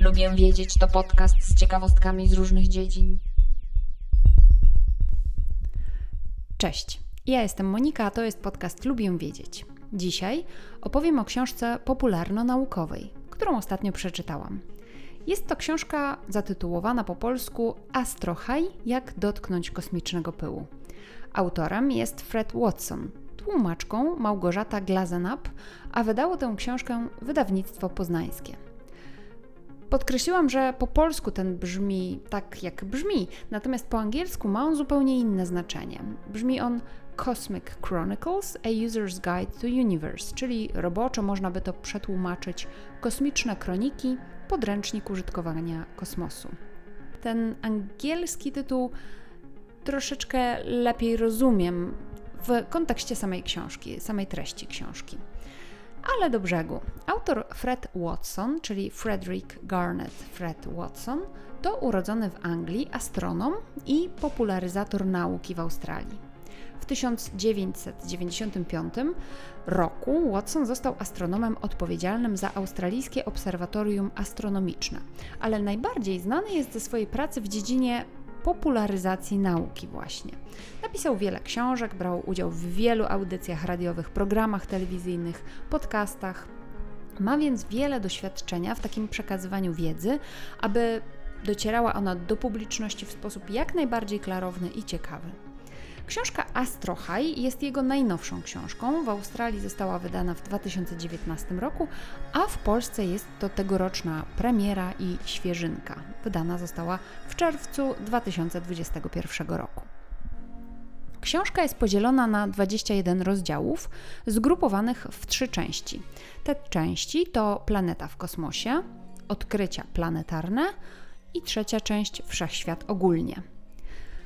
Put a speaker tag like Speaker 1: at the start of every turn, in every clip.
Speaker 1: Lubię wiedzieć to podcast z ciekawostkami z różnych dziedzin.
Speaker 2: Cześć, ja jestem Monika, a to jest podcast Lubię Wiedzieć. Dzisiaj opowiem o książce popularno-naukowej, którą ostatnio przeczytałam. Jest to książka zatytułowana po polsku Astrohaj jak dotknąć kosmicznego pyłu. Autorem jest Fred Watson, tłumaczką Małgorzata Glazenap, a wydało tę książkę wydawnictwo poznańskie. Podkreśliłam, że po polsku ten brzmi tak, jak brzmi, natomiast po angielsku ma on zupełnie inne znaczenie. Brzmi on Cosmic Chronicles A User's Guide to Universe, czyli roboczo można by to przetłumaczyć Kosmiczne Kroniki podręcznik użytkowania kosmosu. Ten angielski tytuł troszeczkę lepiej rozumiem w kontekście samej książki, samej treści książki. Ale do brzegu. Autor Fred Watson, czyli Frederick Garnet Fred Watson, to urodzony w Anglii astronom i popularyzator nauki w Australii. W 1995 roku Watson został astronomem odpowiedzialnym za australijskie obserwatorium astronomiczne, ale najbardziej znany jest ze swojej pracy w dziedzinie popularyzacji nauki właśnie. Napisał wiele książek, brał udział w wielu audycjach radiowych, programach telewizyjnych, podcastach. Ma więc wiele doświadczenia w takim przekazywaniu wiedzy, aby docierała ona do publiczności w sposób jak najbardziej klarowny i ciekawy. Książka Astro High jest jego najnowszą książką. W Australii została wydana w 2019 roku, a w Polsce jest to tegoroczna premiera i świeżynka. Wydana została w czerwcu 2021 roku. Książka jest podzielona na 21 rozdziałów, zgrupowanych w trzy części. Te części to Planeta w kosmosie, Odkrycia planetarne i trzecia część Wszechświat ogólnie.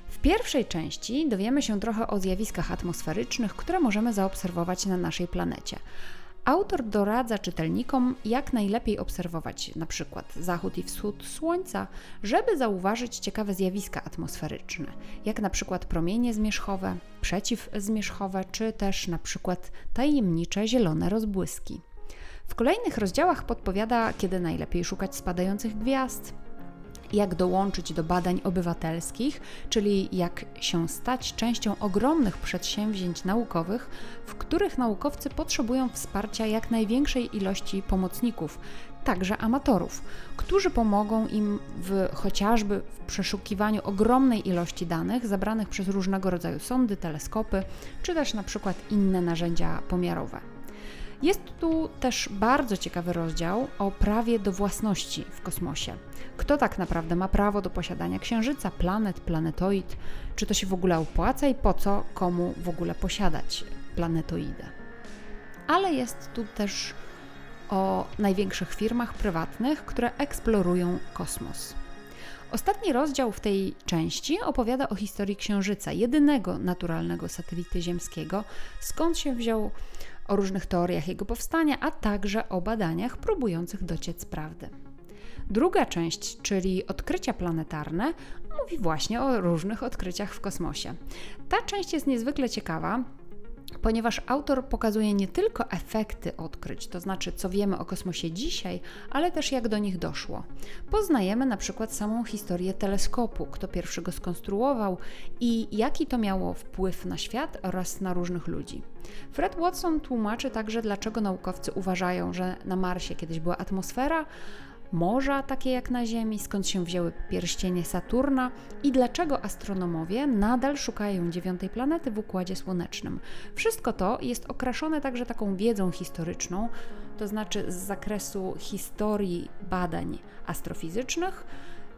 Speaker 2: W pierwszej części dowiemy się trochę o zjawiskach atmosferycznych, które możemy zaobserwować na naszej planecie. Autor doradza czytelnikom, jak najlepiej obserwować na przykład zachód i wschód Słońca, żeby zauważyć ciekawe zjawiska atmosferyczne, jak na przykład promienie zmierzchowe, przeciwzmierzchowe, czy też na przykład tajemnicze zielone rozbłyski. W kolejnych rozdziałach podpowiada, kiedy najlepiej szukać spadających gwiazd, jak dołączyć do badań obywatelskich, czyli jak się stać częścią ogromnych przedsięwzięć naukowych, w których naukowcy potrzebują wsparcia jak największej ilości pomocników, także amatorów, którzy pomogą im w chociażby w przeszukiwaniu ogromnej ilości danych zabranych przez różnego rodzaju sondy, teleskopy, czy też na przykład inne narzędzia pomiarowe. Jest tu też bardzo ciekawy rozdział o prawie do własności w kosmosie. Kto tak naprawdę ma prawo do posiadania księżyca, planet, planetoid? Czy to się w ogóle opłaca i po co komu w ogóle posiadać planetoidę? Ale jest tu też o największych firmach prywatnych, które eksplorują kosmos. Ostatni rozdział w tej części opowiada o historii Księżyca, jedynego naturalnego satelity ziemskiego, skąd się wziął o różnych teoriach jego powstania, a także o badaniach próbujących dociec prawdy. Druga część, czyli odkrycia planetarne, mówi właśnie o różnych odkryciach w kosmosie. Ta część jest niezwykle ciekawa, ponieważ autor pokazuje nie tylko efekty odkryć, to znaczy co wiemy o kosmosie dzisiaj, ale też jak do nich doszło. Poznajemy na przykład samą historię teleskopu, kto pierwszy go skonstruował i jaki to miało wpływ na świat oraz na różnych ludzi. Fred Watson tłumaczy także, dlaczego naukowcy uważają, że na Marsie kiedyś była atmosfera, morza takie jak na Ziemi, skąd się wzięły pierścienie Saturna i dlaczego astronomowie nadal szukają dziewiątej planety w Układzie Słonecznym. Wszystko to jest okraszone także taką wiedzą historyczną, to znaczy z zakresu historii badań astrofizycznych,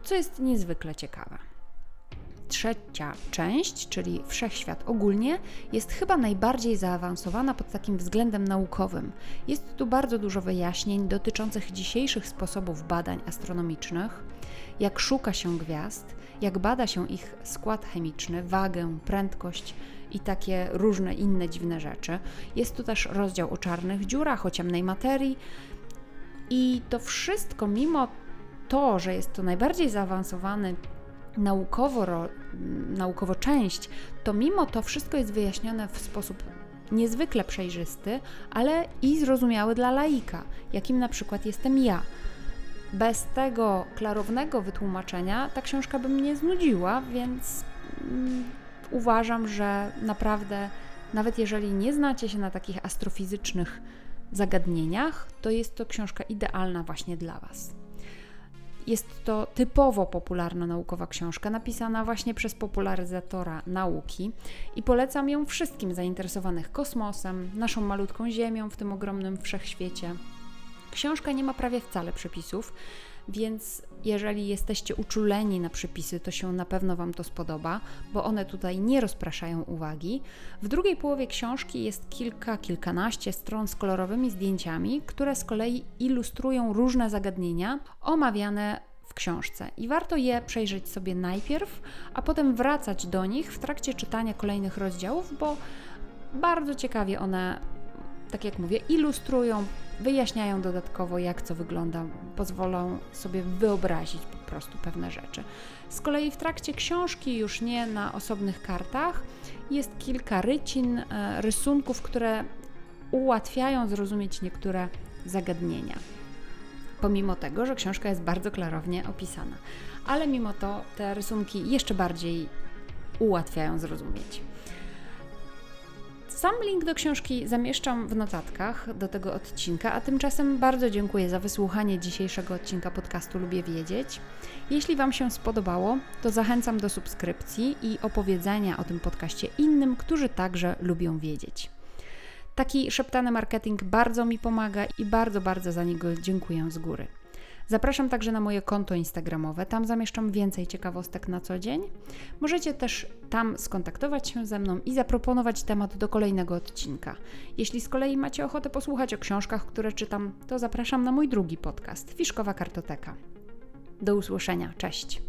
Speaker 2: co jest niezwykle ciekawe trzecia część, czyli Wszechświat ogólnie, jest chyba najbardziej zaawansowana pod takim względem naukowym. Jest tu bardzo dużo wyjaśnień dotyczących dzisiejszych sposobów badań astronomicznych, jak szuka się gwiazd, jak bada się ich skład chemiczny, wagę, prędkość i takie różne inne dziwne rzeczy. Jest tu też rozdział o czarnych dziurach, o ciemnej materii. I to wszystko, mimo to, że jest to najbardziej zaawansowany naukowo, naukowo część, to mimo to wszystko jest wyjaśnione w sposób niezwykle przejrzysty, ale i zrozumiały dla laika, jakim na przykład jestem ja. Bez tego klarownego wytłumaczenia ta książka by mnie znudziła, więc mm, uważam, że naprawdę, nawet jeżeli nie znacie się na takich astrofizycznych zagadnieniach, to jest to książka idealna właśnie dla Was. Jest to typowo popularna naukowa książka, napisana właśnie przez popularyzatora nauki i polecam ją wszystkim zainteresowanym kosmosem, naszą malutką Ziemią w tym ogromnym wszechświecie. Książka nie ma prawie wcale przepisów, więc jeżeli jesteście uczuleni na przepisy, to się na pewno Wam to spodoba, bo one tutaj nie rozpraszają uwagi. W drugiej połowie książki jest kilka, kilkanaście stron z kolorowymi zdjęciami, które z kolei ilustrują różne zagadnienia omawiane w książce i warto je przejrzeć sobie najpierw, a potem wracać do nich w trakcie czytania kolejnych rozdziałów, bo bardzo ciekawie one, tak jak mówię, ilustrują wyjaśniają dodatkowo, jak co wygląda, pozwolą sobie wyobrazić po prostu pewne rzeczy. Z kolei w trakcie książki, już nie na osobnych kartach, jest kilka rycin, e, rysunków, które ułatwiają zrozumieć niektóre zagadnienia. Pomimo tego, że książka jest bardzo klarownie opisana, ale mimo to te rysunki jeszcze bardziej ułatwiają zrozumieć. Sam link do książki zamieszczam w notatkach do tego odcinka, a tymczasem bardzo dziękuję za wysłuchanie dzisiejszego odcinka podcastu Lubię Wiedzieć. Jeśli Wam się spodobało, to zachęcam do subskrypcji i opowiedzenia o tym podcaście innym, którzy także lubią wiedzieć. Taki szeptany marketing bardzo mi pomaga i bardzo, bardzo za niego dziękuję z góry. Zapraszam także na moje konto Instagramowe, tam zamieszczam więcej ciekawostek na co dzień. Możecie też tam skontaktować się ze mną i zaproponować temat do kolejnego odcinka. Jeśli z kolei macie ochotę posłuchać o książkach, które czytam, to zapraszam na mój drugi podcast Fiszkowa Kartoteka. Do usłyszenia, cześć!